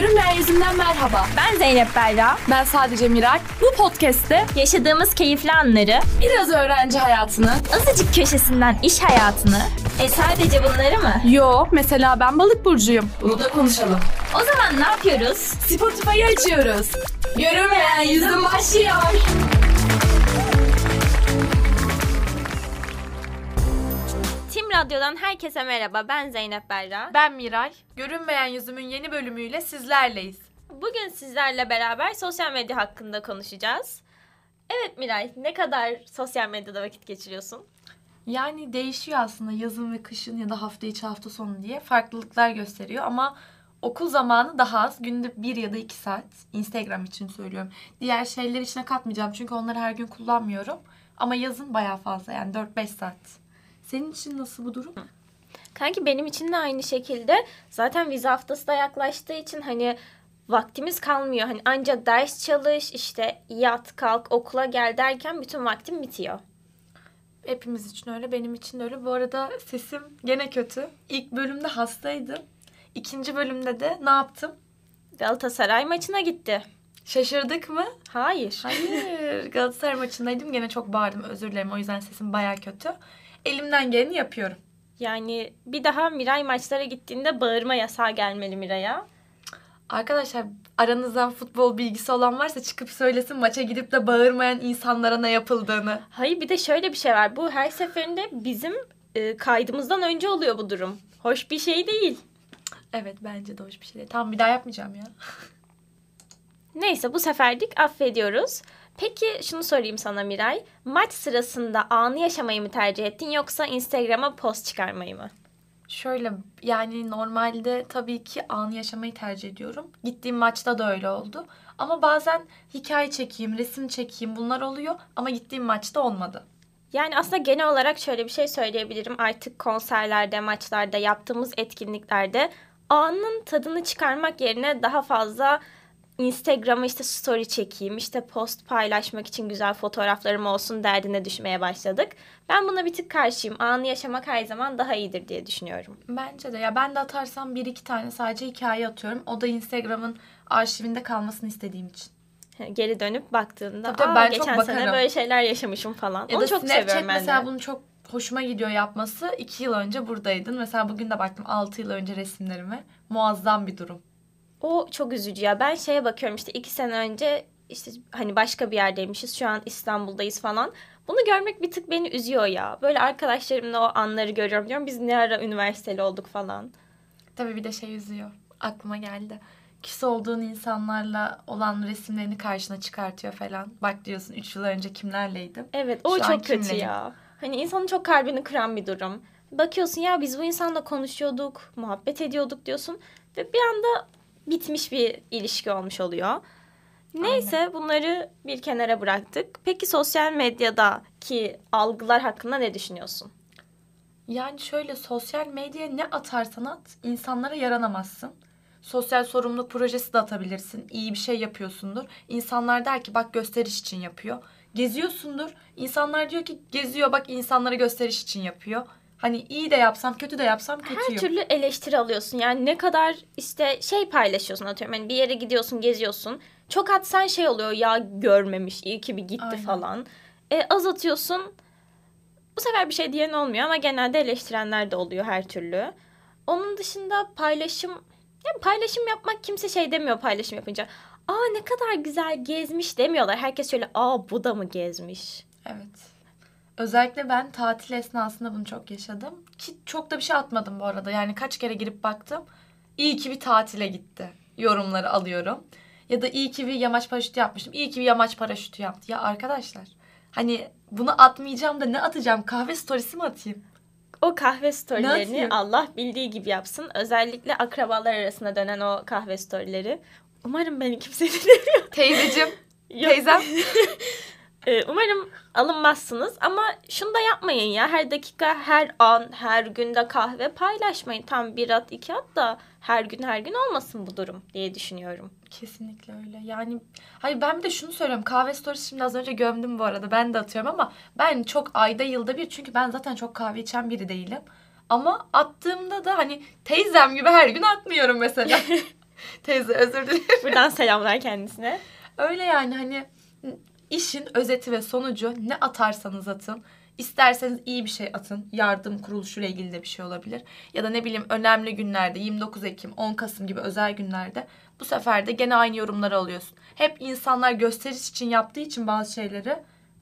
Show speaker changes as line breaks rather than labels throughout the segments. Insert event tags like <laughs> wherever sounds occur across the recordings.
Görünmeyen yüzünden merhaba.
Ben Zeynep Berra.
Ben sadece Miray. Bu podcast'te
Yaşadığımız keyifli anları,
biraz öğrenci hayatını,
azıcık köşesinden iş hayatını, e sadece bunları mı?
yo mesela ben balık burcuyum. Bunu da konuşalım.
O zaman ne yapıyoruz?
Spotify'ı açıyoruz. Görünmeyen yüzüm başlıyor.
Radyo'dan herkese merhaba. Ben Zeynep Berra.
Ben Miray. Görünmeyen yüzümün yeni bölümüyle sizlerleyiz.
Bugün sizlerle beraber sosyal medya hakkında konuşacağız. Evet Miray, ne kadar sosyal medyada vakit geçiriyorsun?
Yani değişiyor aslında yazın ve kışın ya da hafta içi hafta sonu diye farklılıklar gösteriyor ama okul zamanı daha az. Günde bir ya da iki saat. Instagram için söylüyorum. Diğer şeyler içine katmayacağım çünkü onları her gün kullanmıyorum. Ama yazın bayağı fazla yani 4-5 saat. Senin için nasıl bu durum?
Kanki benim için de aynı şekilde. Zaten vize haftası da yaklaştığı için hani vaktimiz kalmıyor. Hani anca ders çalış, işte yat, kalk, okula gel derken bütün vaktim bitiyor.
Hepimiz için öyle, benim için de öyle. Bu arada sesim gene kötü. İlk bölümde hastaydım. İkinci bölümde de ne yaptım?
Galatasaray maçına gitti.
Şaşırdık mı?
Hayır.
Hayır. Galatasaray maçındaydım. Gene çok bağırdım. Özür dilerim. O yüzden sesim baya kötü. Elimden geleni yapıyorum.
Yani bir daha Miray maçlara gittiğinde bağırma yasağı gelmeli Miray'a.
Arkadaşlar aranızdan futbol bilgisi olan varsa çıkıp söylesin maça gidip de bağırmayan insanlara ne yapıldığını.
Hayır bir de şöyle bir şey var. Bu her seferinde bizim e, kaydımızdan önce oluyor bu durum. Hoş bir şey değil.
Evet bence de hoş bir şey değil. Tamam bir daha yapmayacağım ya.
Neyse bu seferlik affediyoruz. Peki şunu sorayım sana Miray. Maç sırasında anı yaşamayı mı tercih ettin yoksa Instagram'a post çıkarmayı mı?
Şöyle yani normalde tabii ki anı yaşamayı tercih ediyorum. Gittiğim maçta da öyle oldu. Ama bazen hikaye çekeyim, resim çekeyim bunlar oluyor ama gittiğim maçta olmadı.
Yani aslında genel olarak şöyle bir şey söyleyebilirim. Artık konserlerde, maçlarda, yaptığımız etkinliklerde anın tadını çıkarmak yerine daha fazla Instagram'a işte story çekeyim, işte post paylaşmak için güzel fotoğraflarım olsun derdine düşmeye başladık. Ben buna bir tık karşıyım. Anı yaşamak her zaman daha iyidir diye düşünüyorum.
Bence de ya ben de atarsam bir iki tane sadece hikaye atıyorum. O da Instagram'ın arşivinde kalmasını istediğim için.
Geri dönüp baktığında
Tabii
Aa,
ben çok
geçen sene
bakarım."
böyle şeyler yaşamışım falan.
Ya
Onu
da
çok
Snapchat
seviyorum ben
mesela
de.
bunu çok hoşuma gidiyor yapması. İki yıl önce buradaydın. Mesela bugün de baktım altı yıl önce resimlerime. Muazzam bir durum.
O çok üzücü ya. Ben şeye bakıyorum işte iki sene önce işte hani başka bir yerdeymişiz. Şu an İstanbul'dayız falan. Bunu görmek bir tık beni üzüyor ya. Böyle arkadaşlarımla o anları görüyorum. Diyorum biz ne ara üniversiteli olduk falan.
Tabii bir de şey üzüyor. Aklıma geldi. Küs olduğun insanlarla olan resimlerini karşına çıkartıyor falan. Bak diyorsun 3 yıl önce kimlerleydim.
Evet o
Şu
çok kötü
kimleyim?
ya. Hani insanın çok kalbini kıran bir durum. Bakıyorsun ya biz bu insanla konuşuyorduk, muhabbet ediyorduk diyorsun. Ve bir anda bitmiş bir ilişki olmuş oluyor. Neyse bunları bir kenara bıraktık. Peki sosyal medyadaki algılar hakkında ne düşünüyorsun?
Yani şöyle sosyal medyaya ne atarsan at insanlara yaranamazsın. Sosyal sorumluluk projesi de atabilirsin. İyi bir şey yapıyorsundur. İnsanlar der ki bak gösteriş için yapıyor. Geziyorsundur. İnsanlar diyor ki geziyor bak insanlara gösteriş için yapıyor. Hani iyi de yapsam kötü de yapsam
Her
kötüyüm.
türlü eleştiri alıyorsun. Yani ne kadar işte şey paylaşıyorsun atıyorum. Hani bir yere gidiyorsun, geziyorsun. Çok atsan şey oluyor ya görmemiş, iyi ki bir gitti
Aynen.
falan. E, az atıyorsun. Bu sefer bir şey diyen olmuyor ama genelde eleştirenler de oluyor her türlü. Onun dışında paylaşım yani paylaşım yapmak kimse şey demiyor paylaşım yapınca. Aa ne kadar güzel gezmiş demiyorlar. Herkes şöyle aa bu da mı gezmiş?
Evet. Özellikle ben tatil esnasında bunu çok yaşadım. Ki çok da bir şey atmadım bu arada. Yani kaç kere girip baktım. İyi ki bir tatile gitti. Yorumları alıyorum. Ya da iyi ki bir yamaç paraşütü yapmıştım. İyi ki bir yamaç paraşütü yaptı. Ya arkadaşlar hani bunu atmayacağım da ne atacağım? Kahve storiesi mi atayım?
O kahve storylerini? Allah bildiği gibi yapsın. Özellikle akrabalar arasında dönen o kahve storyleri. Umarım beni kimse dinlemiyor.
Teyzeciğim, <laughs>
Yok.
teyzem. <laughs>
Ee, Umarım alınmazsınız ama şunu da yapmayın ya. Her dakika, her an, her günde kahve paylaşmayın. Tam bir at, iki at da her gün her gün olmasın bu durum diye düşünüyorum.
Kesinlikle öyle. Yani hayır ben bir de şunu söylüyorum. Kahve storiesi şimdi az önce gömdüm bu arada. Ben de atıyorum ama ben çok ayda yılda bir çünkü ben zaten çok kahve içen biri değilim. Ama attığımda da hani teyzem gibi her gün atmıyorum mesela. <laughs> Teyze özür dilerim.
Buradan selamlar kendisine.
Öyle yani hani işin özeti ve sonucu ne atarsanız atın. İsterseniz iyi bir şey atın. Yardım kuruluşuyla ilgili de bir şey olabilir. Ya da ne bileyim önemli günlerde 29 Ekim, 10 Kasım gibi özel günlerde bu sefer de gene aynı yorumları alıyorsun. Hep insanlar gösteriş için yaptığı için bazı şeyleri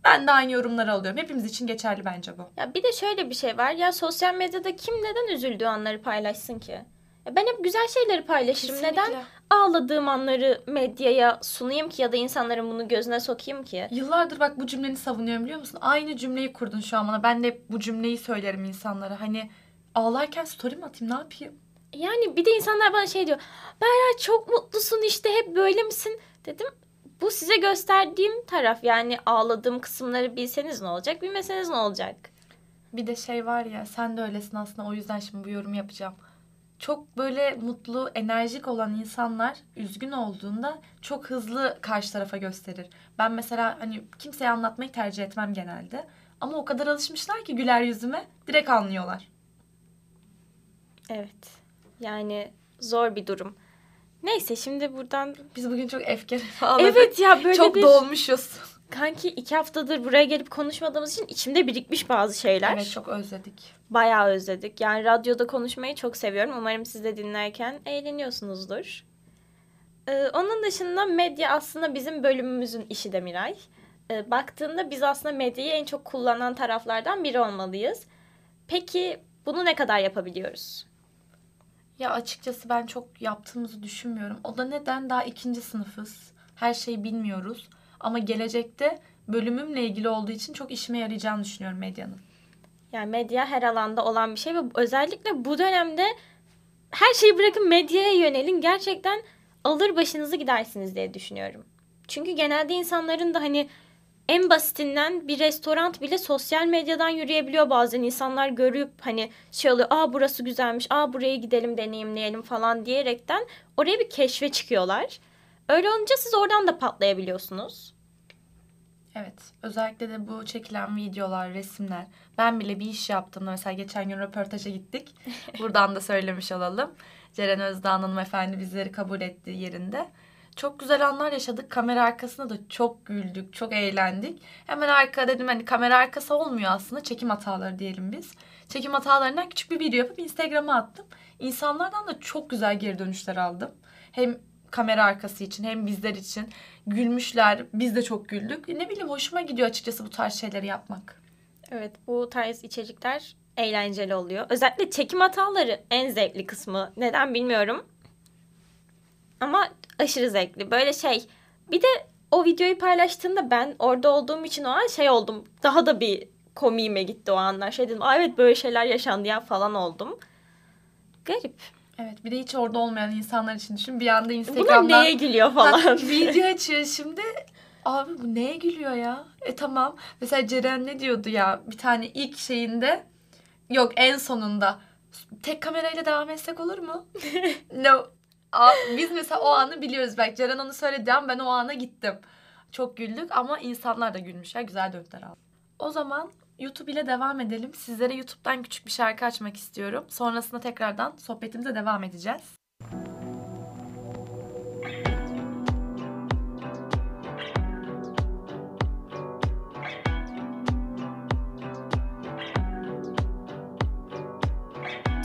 ben de aynı yorumları alıyorum. Hepimiz için geçerli bence bu.
Ya bir de şöyle bir şey var. Ya sosyal medyada kim neden üzüldüğü anları paylaşsın ki? Ben hep güzel şeyleri paylaşırım. Neden ağladığım anları medyaya sunayım ki ya da insanların bunu gözüne sokayım ki?
Yıllardır bak bu cümleni savunuyorum biliyor musun? Aynı cümleyi kurdun şu an bana. Ben de hep bu cümleyi söylerim insanlara. Hani ağlarken story mi atayım ne yapayım?
Yani bir de insanlar bana şey diyor. Berra çok mutlusun işte hep böyle misin? Dedim bu size gösterdiğim taraf yani ağladığım kısımları bilseniz ne olacak bilmeseniz ne olacak?
Bir de şey var ya sen de öylesin aslında o yüzden şimdi bu yorumu yapacağım. Çok böyle mutlu, enerjik olan insanlar üzgün olduğunda çok hızlı karşı tarafa gösterir. Ben mesela hani kimseye anlatmayı tercih etmem genelde. Ama o kadar alışmışlar ki güler yüzüme direkt anlıyorlar.
Evet. Yani zor bir durum. Neyse şimdi buradan...
Biz bugün çok efkar ağladık.
Evet ya böyle
çok
bir...
dolmuşuz.
Kanki iki haftadır buraya gelip konuşmadığımız için içimde birikmiş bazı şeyler.
Evet çok özledik.
Bayağı özledik. Yani radyoda konuşmayı çok seviyorum. Umarım siz de dinlerken eğleniyorsunuzdur. Ee, onun dışında medya aslında bizim bölümümüzün işi de Miray. Ee, baktığında biz aslında medyayı en çok kullanan taraflardan biri olmalıyız. Peki bunu ne kadar yapabiliyoruz?
Ya açıkçası ben çok yaptığımızı düşünmüyorum. O da neden daha ikinci sınıfız. Her şeyi bilmiyoruz. Ama gelecekte bölümümle ilgili olduğu için çok işime yarayacağını düşünüyorum medyanın.
Yani medya her alanda olan bir şey ve özellikle bu dönemde her şeyi bırakın medyaya yönelin. Gerçekten alır başınızı gidersiniz diye düşünüyorum. Çünkü genelde insanların da hani en basitinden bir restoran bile sosyal medyadan yürüyebiliyor bazen insanlar görüp hani şey oluyor aa burası güzelmiş aa buraya gidelim deneyimleyelim falan diyerekten oraya bir keşfe çıkıyorlar. Öyle olunca siz oradan da patlayabiliyorsunuz.
Evet. Özellikle de bu çekilen videolar, resimler. Ben bile bir iş yaptığımda mesela geçen gün röportaja gittik. <laughs> Buradan da söylemiş olalım. Ceren Özdağ hanımefendi bizleri kabul ettiği yerinde. Çok güzel anlar yaşadık. Kamera arkasında da çok güldük, çok eğlendik. Hemen arka dedim hani kamera arkası olmuyor aslında. Çekim hataları diyelim biz. Çekim hatalarından küçük bir video yapıp Instagram'a attım. İnsanlardan da çok güzel geri dönüşler aldım. Hem kamera arkası için hem bizler için gülmüşler. Biz de çok güldük. Ne bileyim hoşuma gidiyor açıkçası bu tarz şeyleri yapmak.
Evet bu tarz içerikler eğlenceli oluyor. Özellikle çekim hataları en zevkli kısmı. Neden bilmiyorum. Ama aşırı zevkli. Böyle şey. Bir de o videoyu paylaştığında ben orada olduğum için o an şey oldum. Daha da bir komiğime gitti o anlar. Şey dedim evet böyle şeyler yaşandı ya falan oldum. Garip.
Evet bir de hiç orada olmayan insanlar için düşün. Bir anda Instagram'dan...
Buna neye gülüyor falan. <laughs>
Video açıyor şimdi. Abi bu neye gülüyor ya? E tamam. Mesela Ceren ne diyordu ya? Bir tane ilk şeyinde. Yok en sonunda. Tek kamerayla devam etsek olur mu? <laughs> no. Biz mesela o anı biliyoruz. Belki Ceren onu söyledi ama ben o ana gittim. Çok güldük ama insanlar da gülmüşler. Güzel dörtler aldı. O zaman YouTube ile devam edelim. Sizlere YouTube'dan küçük bir şarkı açmak istiyorum. Sonrasında tekrardan sohbetimize devam edeceğiz.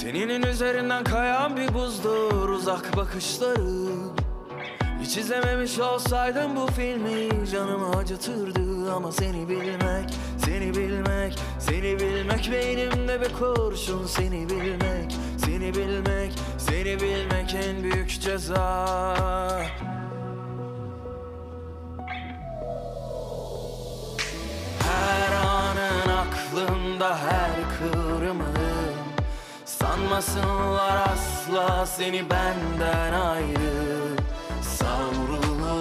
Teninin üzerinden kayan bir buzdur uzak bakışları Hiç izlememiş olsaydım bu filmi canımı acıtırdı. Ama seni bilmek, seni bilmek, seni bilmek Beynimde bir kurşun. Seni bilmek, seni bilmek, seni bilmek en büyük ceza. Her anın aklımda her kıvrımın Sanmasınlar asla seni benden ayrı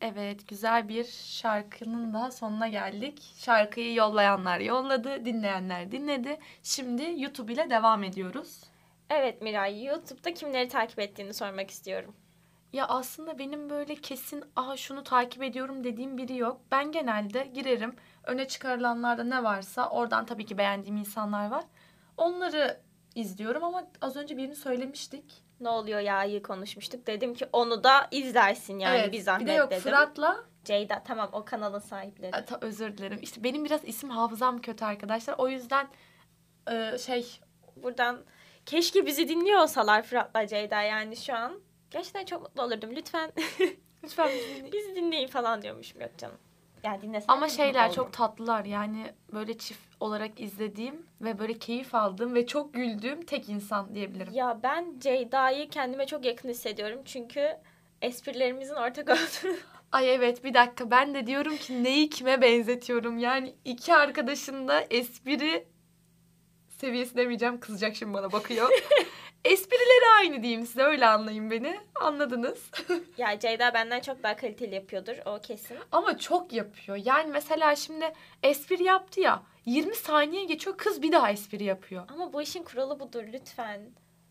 Evet, güzel bir şarkının daha sonuna geldik. Şarkıyı yollayanlar yolladı, dinleyenler dinledi. Şimdi YouTube ile devam ediyoruz.
Evet Miray, YouTube'da kimleri takip ettiğini sormak istiyorum.
Ya aslında benim böyle kesin aha şunu takip ediyorum dediğim biri yok. Ben genelde girerim. Öne çıkarılanlarda ne varsa oradan tabii ki beğendiğim insanlar var. Onları izliyorum ama az önce birini söylemiştik.
Ne oluyor ya iyi konuşmuştuk. Dedim ki onu da izlersin yani
evet,
bir zahmet
bir de yok
dedim.
Fırat'la
Ceyda tamam o kanalın sahipleri.
A, ta- özür dilerim. İşte benim biraz isim hafızam kötü arkadaşlar. O yüzden e, şey
Buradan keşke bizi dinliyor olsalar Fırat'la Ceyda yani şu an. Gerçekten çok mutlu olurdum. Lütfen <laughs>
lütfen bizi dinleyin.
bizi dinleyin falan diyormuşum yok canım. Yani dinlesen
Ama şeyler çok tatlılar. Yani böyle çift olarak izlediğim ve böyle keyif aldığım ve çok güldüğüm tek insan diyebilirim.
Ya ben Ceyda'yı kendime çok yakın hissediyorum. Çünkü esprilerimizin ortak olduğunu. <laughs>
Ay evet bir dakika ben de diyorum ki neyi kime benzetiyorum. Yani iki arkadaşın da espri seviyesi demeyeceğim kızacak şimdi bana bakıyor. <laughs> Esprileri aynı diyeyim size öyle anlayın beni. Anladınız. <laughs>
ya Ceyda benden çok daha kaliteli yapıyordur o kesin.
Ama çok yapıyor. Yani mesela şimdi espri yaptı ya 20 saniye geçiyor kız bir daha espri yapıyor.
Ama bu işin kuralı budur lütfen.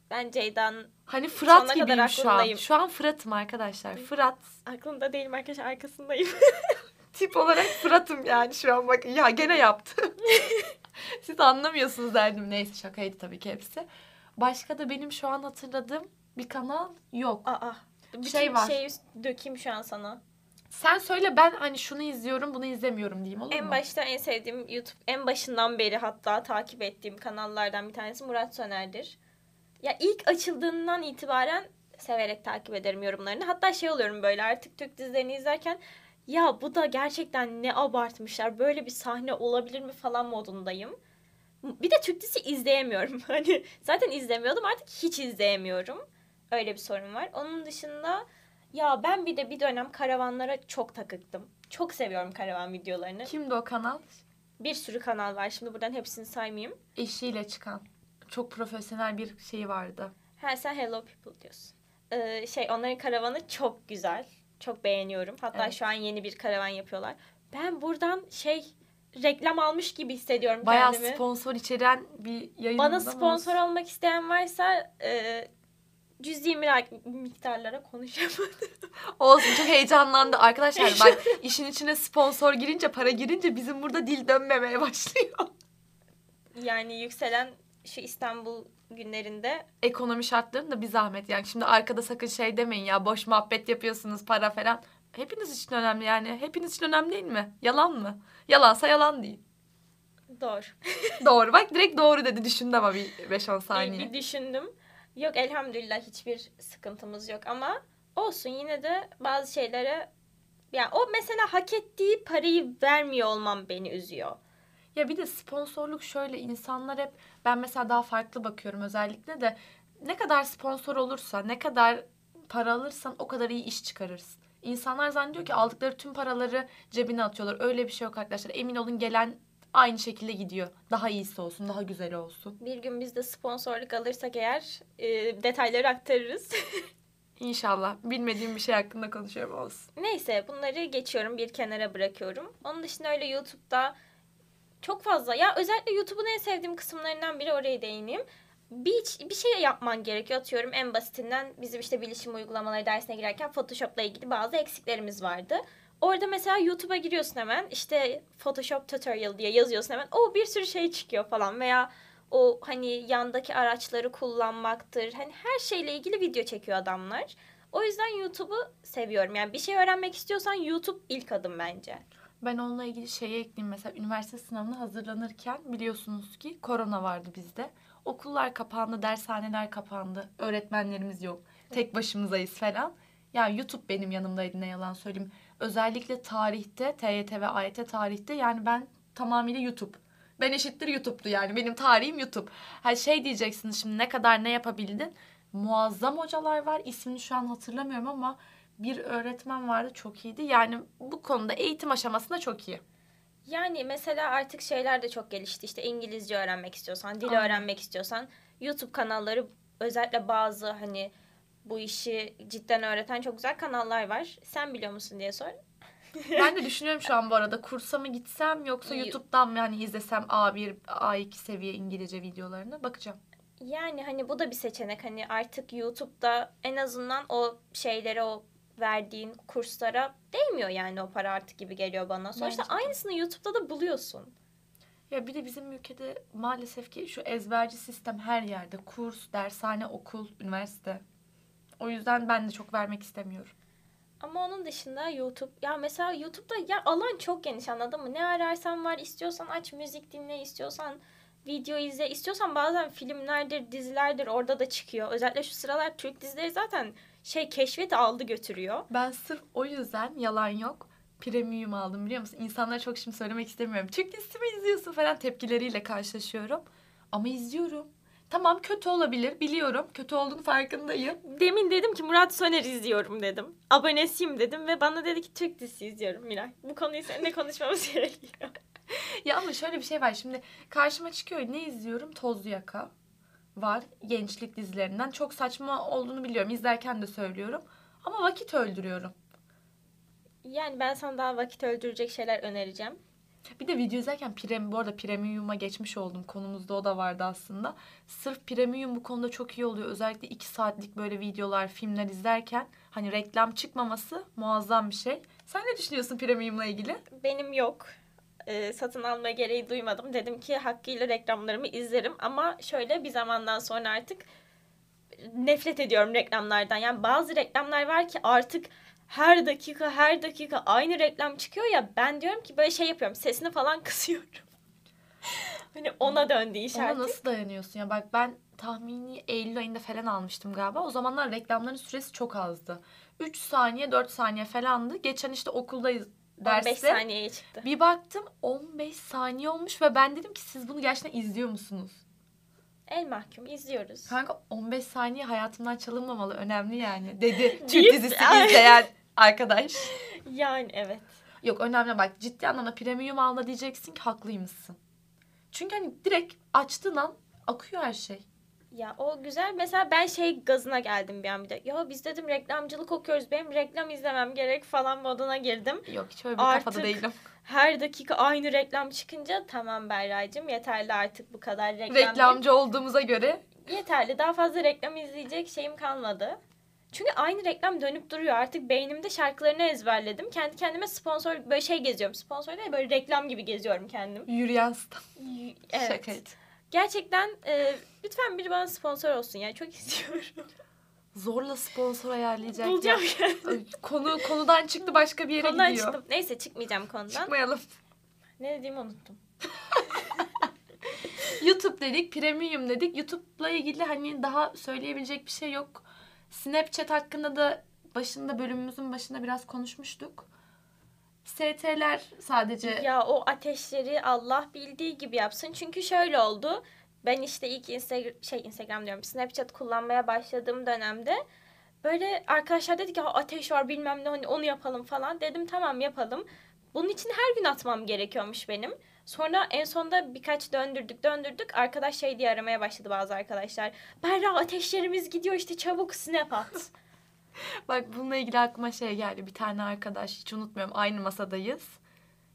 Ben Ceyda'nın
Hani Fırat
Sonuna kadar
gibiyim şu an.
aklındayım.
Şu an Fırat'ım arkadaşlar. Fırat
aklında değilim arkadaşlar arkasındayım. <laughs>
tip olarak Fırat'ım yani şu an bak ya gene yaptı. <laughs> Siz anlamıyorsunuz derdim. Neyse şakaydı tabii ki hepsi. Başka da benim şu an hatırladığım bir kanal yok.
Aa. Bütün
Şey var.
şeyi dökeyim şu an sana.
Sen söyle ben hani şunu izliyorum bunu izlemiyorum diyeyim olur
En
mu?
başta en sevdiğim YouTube en başından beri hatta takip ettiğim kanallardan bir tanesi Murat Söner'dir. Ya ilk açıldığından itibaren severek takip ederim yorumlarını. Hatta şey oluyorum böyle artık Türk dizilerini izlerken ya bu da gerçekten ne abartmışlar. Böyle bir sahne olabilir mi falan modundayım. Bir de Türk dizisi izleyemiyorum. <laughs> Hani zaten izlemiyordum artık hiç izleyemiyorum. Öyle bir sorun var. Onun dışında ya ben bir de bir dönem karavanlara çok takıktım. Çok seviyorum karavan videolarını.
Kimdi o kanal?
Bir sürü kanal var. Şimdi buradan hepsini saymayayım.
Eşiyle çıkan. Çok profesyonel bir şey vardı.
Ha sen Hello People diyorsun. Ee, şey onların karavanı çok güzel. Çok beğeniyorum. Hatta
Evet.
şu an yeni bir karavan yapıyorlar. Ben buradan şey reklam almış gibi hissediyorum
Bayağı
kendimi.
sponsor içeren bir yayın.
Bana sponsor olmak isteyen varsa e, cüzi miktarlara konuşamadım. <laughs>
Olsun çok heyecanlandı. Arkadaşlar bak <laughs> işin içine sponsor girince para girince bizim burada dil dönmemeye başlıyor.
yani yükselen şu İstanbul günlerinde
Ekonomi şartlarının da bir zahmet yani. Şimdi arkada sakın şey demeyin ya boş muhabbet yapıyorsunuz para falan. Hepiniz için önemli yani. Hepiniz için önemli değil mi? Yalan mı? Yalansa yalan değil.
doğru. <laughs>
doğru bak direkt doğru dedi düşündü ama bir 5-10
Bir,
saniye.
bir düşündüm. Yok elhamdülillah hiçbir sıkıntımız yok ama olsun yine de bazı şeylere yani o mesela hak ettiği parayı vermiyor olmam beni üzüyor.
Ya bir de sponsorluk şöyle insanlar hep ben mesela daha farklı bakıyorum özellikle de ne kadar sponsor olursa ne kadar para alırsan o kadar iyi iş çıkarırsın. İnsanlar zannediyor ki aldıkları tüm paraları cebine atıyorlar. Öyle bir şey yok arkadaşlar. Emin olun gelen aynı şekilde gidiyor. Daha iyisi olsun, daha güzeli olsun.
Bir gün biz de sponsorluk alırsak eğer e, detayları aktarırız. <laughs>
İnşallah. Bilmediğim bir şey hakkında konuşuyorum olsun.
Neyse bunları geçiyorum bir kenara bırakıyorum. Onun dışında öyle YouTube'da çok fazla ya özellikle YouTube'un en sevdiğim kısımlarından biri oraya değineyim. Bir, bir şey yapman gerekiyor atıyorum en basitinden bizim işte bilişim uygulamaları dersine girerken Photoshop'la ilgili bazı eksiklerimiz vardı. Orada mesela YouTube'a giriyorsun hemen işte Photoshop tutorial diye yazıyorsun hemen o bir sürü şey çıkıyor falan veya o hani yandaki araçları kullanmaktır. Hani her şeyle ilgili video çekiyor adamlar. O yüzden YouTube'u seviyorum. Yani bir şey öğrenmek istiyorsan YouTube ilk adım bence.
Ben onunla ilgili şeye ekleyeyim. Mesela üniversite sınavına hazırlanırken biliyorsunuz ki korona vardı bizde. Okullar kapandı, dershaneler kapandı. Öğretmenlerimiz yok. Tek başımızayız falan. Ya YouTube benim yanımdaydı ne yalan söyleyeyim. Özellikle tarihte, TYT ve AYT tarihte yani ben tamamıyla YouTube. Ben eşittir YouTube'du yani. Benim tarihim YouTube. Her şey diyeceksiniz şimdi ne kadar ne yapabildin. Muazzam hocalar var. İsmini şu an hatırlamıyorum ama bir öğretmen vardı çok iyiydi. Yani bu konuda eğitim aşamasında çok iyi.
Yani mesela artık şeyler de çok gelişti. İşte İngilizce öğrenmek istiyorsan, dil
Aynen.
öğrenmek istiyorsan YouTube kanalları özellikle bazı hani bu işi cidden öğreten çok güzel kanallar var. Sen biliyor musun diye sor. <laughs>
Ben de düşünüyorum şu an bu arada kursa mı gitsem yoksa. YouTube'dan mı yani izlesem A1, A2 seviye İngilizce videolarını bakacağım.
Yani hani bu da bir seçenek. Hani artık YouTube'da en azından o şeylere o verdiğin kurslara değmiyor yani o para artık gibi geliyor bana. Sonuçta
Bence
aynısını YouTube'da da buluyorsun.
Ya bir de bizim ülkede maalesef ki şu ezberci sistem her yerde. Kurs, dershane, okul, üniversite. O yüzden ben de çok vermek istemiyorum.
Ama onun dışında YouTube ya mesela YouTube'da ya alan çok geniş anladın mı? Ne ararsan var istiyorsan aç müzik dinle istiyorsan video izle istiyorsan bazen filmlerdir dizilerdir orada da çıkıyor. Özellikle şu sıralar Türk dizileri zaten şey keşfet aldı götürüyor.
Ben sırf o yüzden yalan yok. Premium aldım biliyor musun? İnsanlara çok şimdi söylemek istemiyorum. Türk dizisi mi izliyorsun falan tepkileriyle karşılaşıyorum. Ama izliyorum. Tamam kötü olabilir biliyorum. Kötü olduğunu farkındayım.
Demin dedim ki Murat Soner izliyorum dedim. Abonesiyim dedim ve bana dedi ki Türk dizisi izliyorum Miray. Bu konuyu seninle konuşmamız <laughs> gerekiyor.
Ya ama şöyle bir şey var şimdi karşıma çıkıyor ne izliyorum Tozlu Yaka var gençlik dizilerinden çok saçma olduğunu biliyorum izlerken de söylüyorum ama vakit öldürüyorum.
Yani ben sana daha vakit öldürecek şeyler önereceğim.
Bir de video izlerken prem, bu arada premium'a geçmiş oldum konumuzda o da vardı aslında. Sırf premium bu konuda çok iyi oluyor özellikle 2 saatlik böyle videolar filmler izlerken hani reklam çıkmaması muazzam bir şey. Sen ne düşünüyorsun premium'la ilgili?
Benim yok. Ee, satın alma gereği duymadım. Dedim ki hakkıyla reklamlarımı izlerim ama şöyle bir zamandan sonra artık nefret ediyorum reklamlardan. Yani bazı reklamlar var ki artık her dakika her dakika aynı reklam çıkıyor ya ben diyorum ki böyle şey yapıyorum sesini falan <laughs> kısıyorum. hani ona döndü iş
Ona
artık.
nasıl dayanıyorsun ya? Bak ben tahmini Eylül ayında falan almıştım galiba. O zamanlar reklamların süresi çok azdı. 3 saniye 4 saniye falandı. Geçen işte okuldayız
15
derste.
saniyeye çıktı.
Bir baktım 15 saniye olmuş ve ben dedim ki siz bunu gerçekten izliyor musunuz?
El mahkum izliyoruz.
Kanka 15 saniye hayatımdan çalınmamalı önemli yani dedi <laughs> Türk dizisi izleyen arkadaş. <laughs>
Yani evet.
Yok önemli bak ciddi anlamda premium alma diyeceksin ki haklıymışsın. Çünkü hani direkt açtığın an akıyor her şey.
Ya o güzel. Mesela ben şey gazına geldim bir an bir de. Ya biz dedim reklamcılık okuyoruz. Benim reklam izlemem gerek falan moduna girdim.
Yok hiç öyle bir kafada
Artık
değilim.
Her dakika aynı reklam çıkınca tamam Berra'cığım yeterli artık bu kadar reklam.
Reklamcı olduğumuza göre
Yeterli. Daha fazla reklam izleyecek şeyim kalmadı. Çünkü aynı reklam dönüp duruyor. Artık beynimde şarkılarını ezberledim. Kendi kendime sponsor böyle şey geziyorum. Sponsor değil böyle reklam gibi geziyorum kendim.
yürüyen stan.
Y- Evet.
Şakaydı.
Gerçekten e, lütfen biri bana sponsor olsun ya. Çok <laughs> istiyorum.
Zorla sponsor ayarlayacak.
Bulacağım
ya.
yani.
Konu konudan çıktı başka bir yere
Konudan
gidiyor.
çıktım. Neyse çıkmayacağım konudan.
Çıkmayalım.
Ne dediğimi unuttum. <laughs>
YouTube dedik, premium dedik. YouTube'la ilgili hani daha söyleyebilecek bir şey yok. Snapchat hakkında da başında bölümümüzün başında biraz konuşmuştuk. ST'ler sadece
Ya o ateşleri Allah bildiği gibi yapsın. Çünkü şöyle oldu. Ben işte ilk Instagram şey Instagram diyorum. Snapchat kullanmaya başladığım dönemde böyle arkadaşlar dedi ki "Ha, ateş var bilmem ne hani onu yapalım falan. Dedim tamam yapalım. Bunun için her gün atmam gerekiyormuş benim. Sonra en sonunda birkaç döndürdük döndürdük. Arkadaş şey diye aramaya başladı bazı arkadaşlar. Berra ateşlerimiz gidiyor işte çabuk snap at.
Bak bununla ilgili aklıma şey geldi. Bir tane arkadaş hiç unutmuyorum aynı masadayız.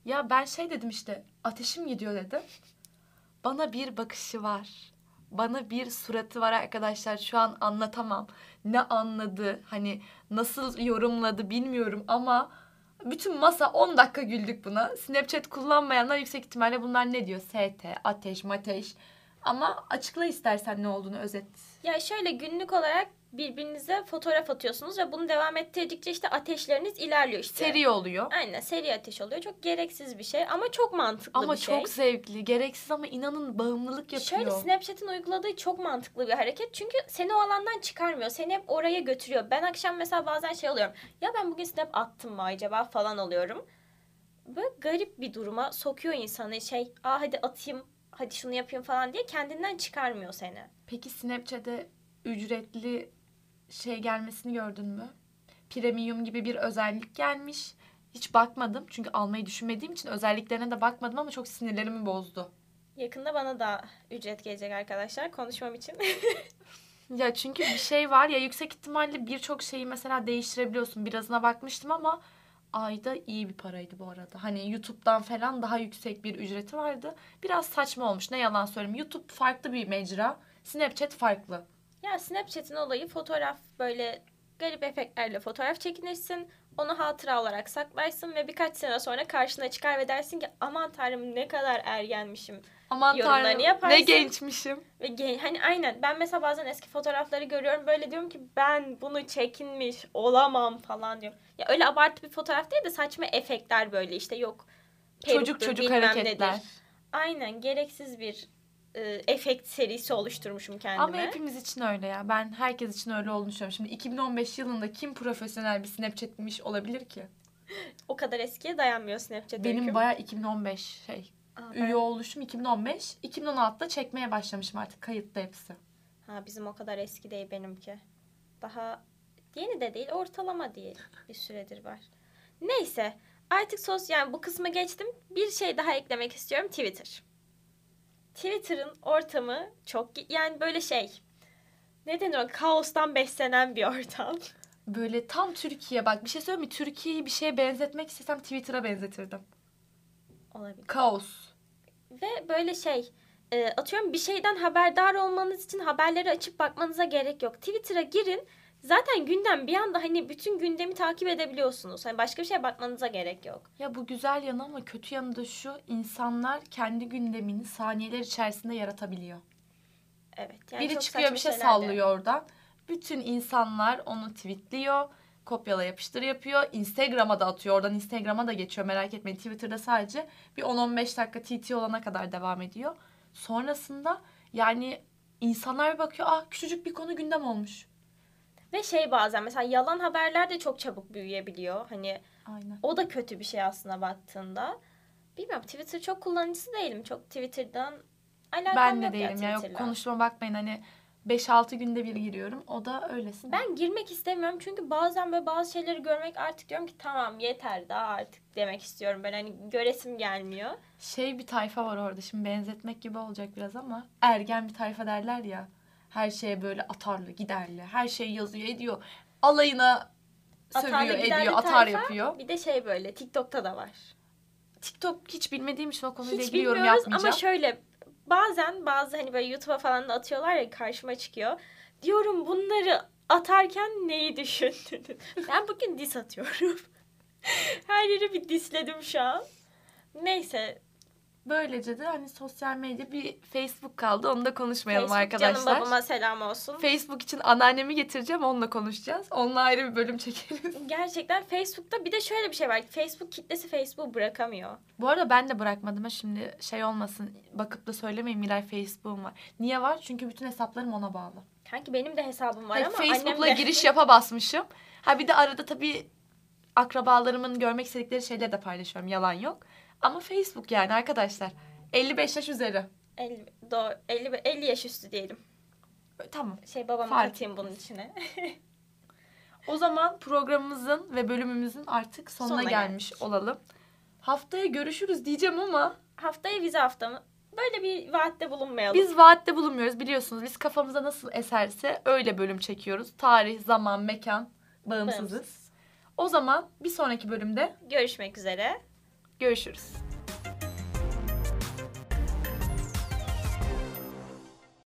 Ya ben şey dedim işte ateşim gidiyor dedim. Bana bir bakışı var. Bana bir suratı var arkadaşlar. Şu an anlatamam. Ne anladı hani nasıl yorumladı bilmiyorum ama bütün masa 10 dakika güldük buna. Snapchat kullanmayanlar yüksek ihtimalle bunlar ne diyor? ST, ateş, mateş. Ama açıkla istersen ne olduğunu özet.
Ya şöyle günlük olarak birbirinize fotoğraf atıyorsunuz ve bunu devam ettirdikçe işte ateşleriniz ilerliyor işte.
Seri oluyor.
Aynen seri ateş oluyor. Çok gereksiz bir şey ama çok mantıklı
Ama
bir şey.
çok zevkli. Gereksiz ama inanın bağımlılık yapıyor.
Şöyle Snapchat'in uyguladığı çok mantıklı bir hareket. Çünkü seni o alandan çıkarmıyor. Seni hep oraya götürüyor. Ben akşam mesela bazen şey oluyorum. Ya ben bugün snap attım mı acaba falan oluyorum. Böyle garip bir duruma sokuyor insanı. Şey aa hadi atayım hadi şunu yapayım falan diye kendinden çıkarmıyor seni.
Peki Snapchat'e ücretli şey gelmesini gördün mü? Premium gibi bir özellik gelmiş. Hiç bakmadım çünkü almayı düşünmediğim için özelliklerine de bakmadım ama çok sinirlerimi bozdu.
Yakında bana da ücret gelecek arkadaşlar konuşmam için. <laughs>
Ya çünkü bir şey var ya yüksek ihtimalle birçok şeyi mesela değiştirebiliyorsun. Birazına bakmıştım ama ayda iyi bir paraydı bu arada. Hani YouTube'dan falan daha yüksek bir ücreti vardı. Biraz saçma olmuş ne yalan söyleyeyim. YouTube farklı bir mecra. Snapchat farklı.
Ya Snapchat'in olayı fotoğraf böyle garip efektlerle fotoğraf çekinirsin. Onu hatıra olarak saklarsın ve birkaç sene sonra karşına çıkar ve dersin ki aman tanrım ne kadar ergenmişim.
Aman tanrım
yaparsın.
ne gençmişim.
Ve gen- hani aynen ben mesela bazen eski fotoğrafları görüyorum böyle diyorum ki ben bunu çekinmiş olamam falan diyorum. Ya öyle abartı bir fotoğraf değil de saçma efektler böyle işte yok.
Çocuk
peruktur,
çocuk hareketler.
nedir. Aynen gereksiz bir e, efekt serisi oluşturmuşum kendime.
Ama hepimiz için öyle ya. Ben herkes için öyle olduğunu düşünüyorum. Şimdi 2015 yılında kim profesyonel bir Snapchat'miş olabilir ki? <laughs>
O kadar eskiye dayanmıyor Snapchat
Benim
öyküm.
bayağı 2015 şey.
Aa, ben-
Üye oluşum 2015. 2016'da çekmeye başlamışım artık kayıtlı hepsi.
Ha bizim o kadar eski değil benimki. Daha yeni de değil, ortalama değil. Bir süredir var. Neyse, artık sosyal yani bu kısmı geçtim. Bir şey daha eklemek istiyorum. Twitter. Twitter'ın ortamı çok yani böyle şey. Ne denir o? Kaostan beslenen bir ortam.
Böyle tam Türkiye bak bir şey söyleyeyim mi? Türkiye'yi bir şeye benzetmek istesem Twitter'a benzetirdim.
Olabilir.
Kaos.
Ve böyle şey e, atıyorum bir şeyden haberdar olmanız için haberleri açıp bakmanıza gerek yok. Twitter'a girin. Zaten gündem bir anda hani bütün gündemi takip edebiliyorsunuz. Hani başka bir şeye bakmanıza gerek yok.
Ya bu güzel yanı ama kötü yanı da şu. insanlar kendi gündemini saniyeler içerisinde yaratabiliyor.
Evet. Yani
Biri
çok
çıkıyor bir şey
şeyler de-
sallıyor oradan. Bütün insanlar onu tweetliyor. Kopyala yapıştır yapıyor. Instagram'a da atıyor. Oradan Instagram'a da geçiyor merak etmeyin. Twitter'da sadece bir 10-15 dakika TT olana kadar devam ediyor. Sonrasında yani insanlar bir bakıyor. Ah küçücük bir konu gündem olmuş.
Ve şey bazen mesela yalan haberler de çok çabuk büyüyebiliyor. Hani
Aynen.
o da kötü bir şey aslında baktığında. Bilmiyorum Twitter çok kullanıcısı değilim. Çok Twitter'dan alakam
Ben de
yok
değilim ya. Yok
Twitter'la.
konuşma bakmayın hani 5-6 günde bir giriyorum. O da öylesin.
Ben girmek istemiyorum çünkü bazen böyle bazı şeyleri görmek artık diyorum ki tamam yeter daha artık demek istiyorum. Ben hani göresim gelmiyor.
Şey bir tayfa var orada. Şimdi benzetmek gibi olacak biraz ama ergen bir tayfa derler ya. Her şeye böyle atarlı, giderli. Her şeyi yazıyor, ediyor. Alayına sövüyor,
Atarlı giderli
ediyor, atar
tayfa,
yapıyor.
Bir de şey böyle TikTok'ta da var.
TikTok hiç bilmediğim için o konuyla ilgili yorum yapmayacağım.
ama şöyle bazen bazı hani böyle YouTube'a falan da atıyorlar ya karşıma çıkıyor. Diyorum bunları atarken neyi düşündün? <laughs> ben bugün dis atıyorum. <laughs> Her yeri bir disledim şu an. Neyse.
Böylece de hani sosyal medya bir Facebook kaldı. Onu da konuşmayalım
Facebook
arkadaşlar.
canım babama selam olsun.
Facebook için anneannemi getireceğim. Onunla konuşacağız. Onunla ayrı bir bölüm çekeriz. <laughs>
Gerçekten Facebook'ta bir de şöyle bir şey var. Facebook kitlesi Facebook'u bırakamıyor.
Bu arada ben de bırakmadım. Şimdi şey olmasın. Bakıp da söylemeyin Miray Facebook'um var. Niye var? Çünkü bütün hesaplarım ona bağlı.
Kanki benim de hesabım var
Hayır,
ama
Facebook'la
de...
giriş yapa basmışım. Ha bir de arada tabii akrabalarımın görmek istedikleri şeyleri de paylaşıyorum. Yalan yok. Ama Facebook yani arkadaşlar. 55 yaş üzeri.
50, do, 50, 50 yaş üstü diyelim.
Tamam.
Şey babamı
Fark
katayım bunun içine. <laughs>
O zaman programımızın ve bölümümüzün artık sonuna,
Sonuna
gelmiş
geldik.
olalım. Haftaya görüşürüz diyeceğim ama
Haftaya vize haftamı. Böyle bir vaatte bulunmayalım.
biz vaatte bulunmuyoruz biliyorsunuz. Biz kafamıza nasıl eserse öyle bölüm çekiyoruz. Tarih, zaman, mekan bağımsızız.
Bağımsız.
O zaman bir sonraki bölümde
Görüşmek üzere.
Görüşürüz.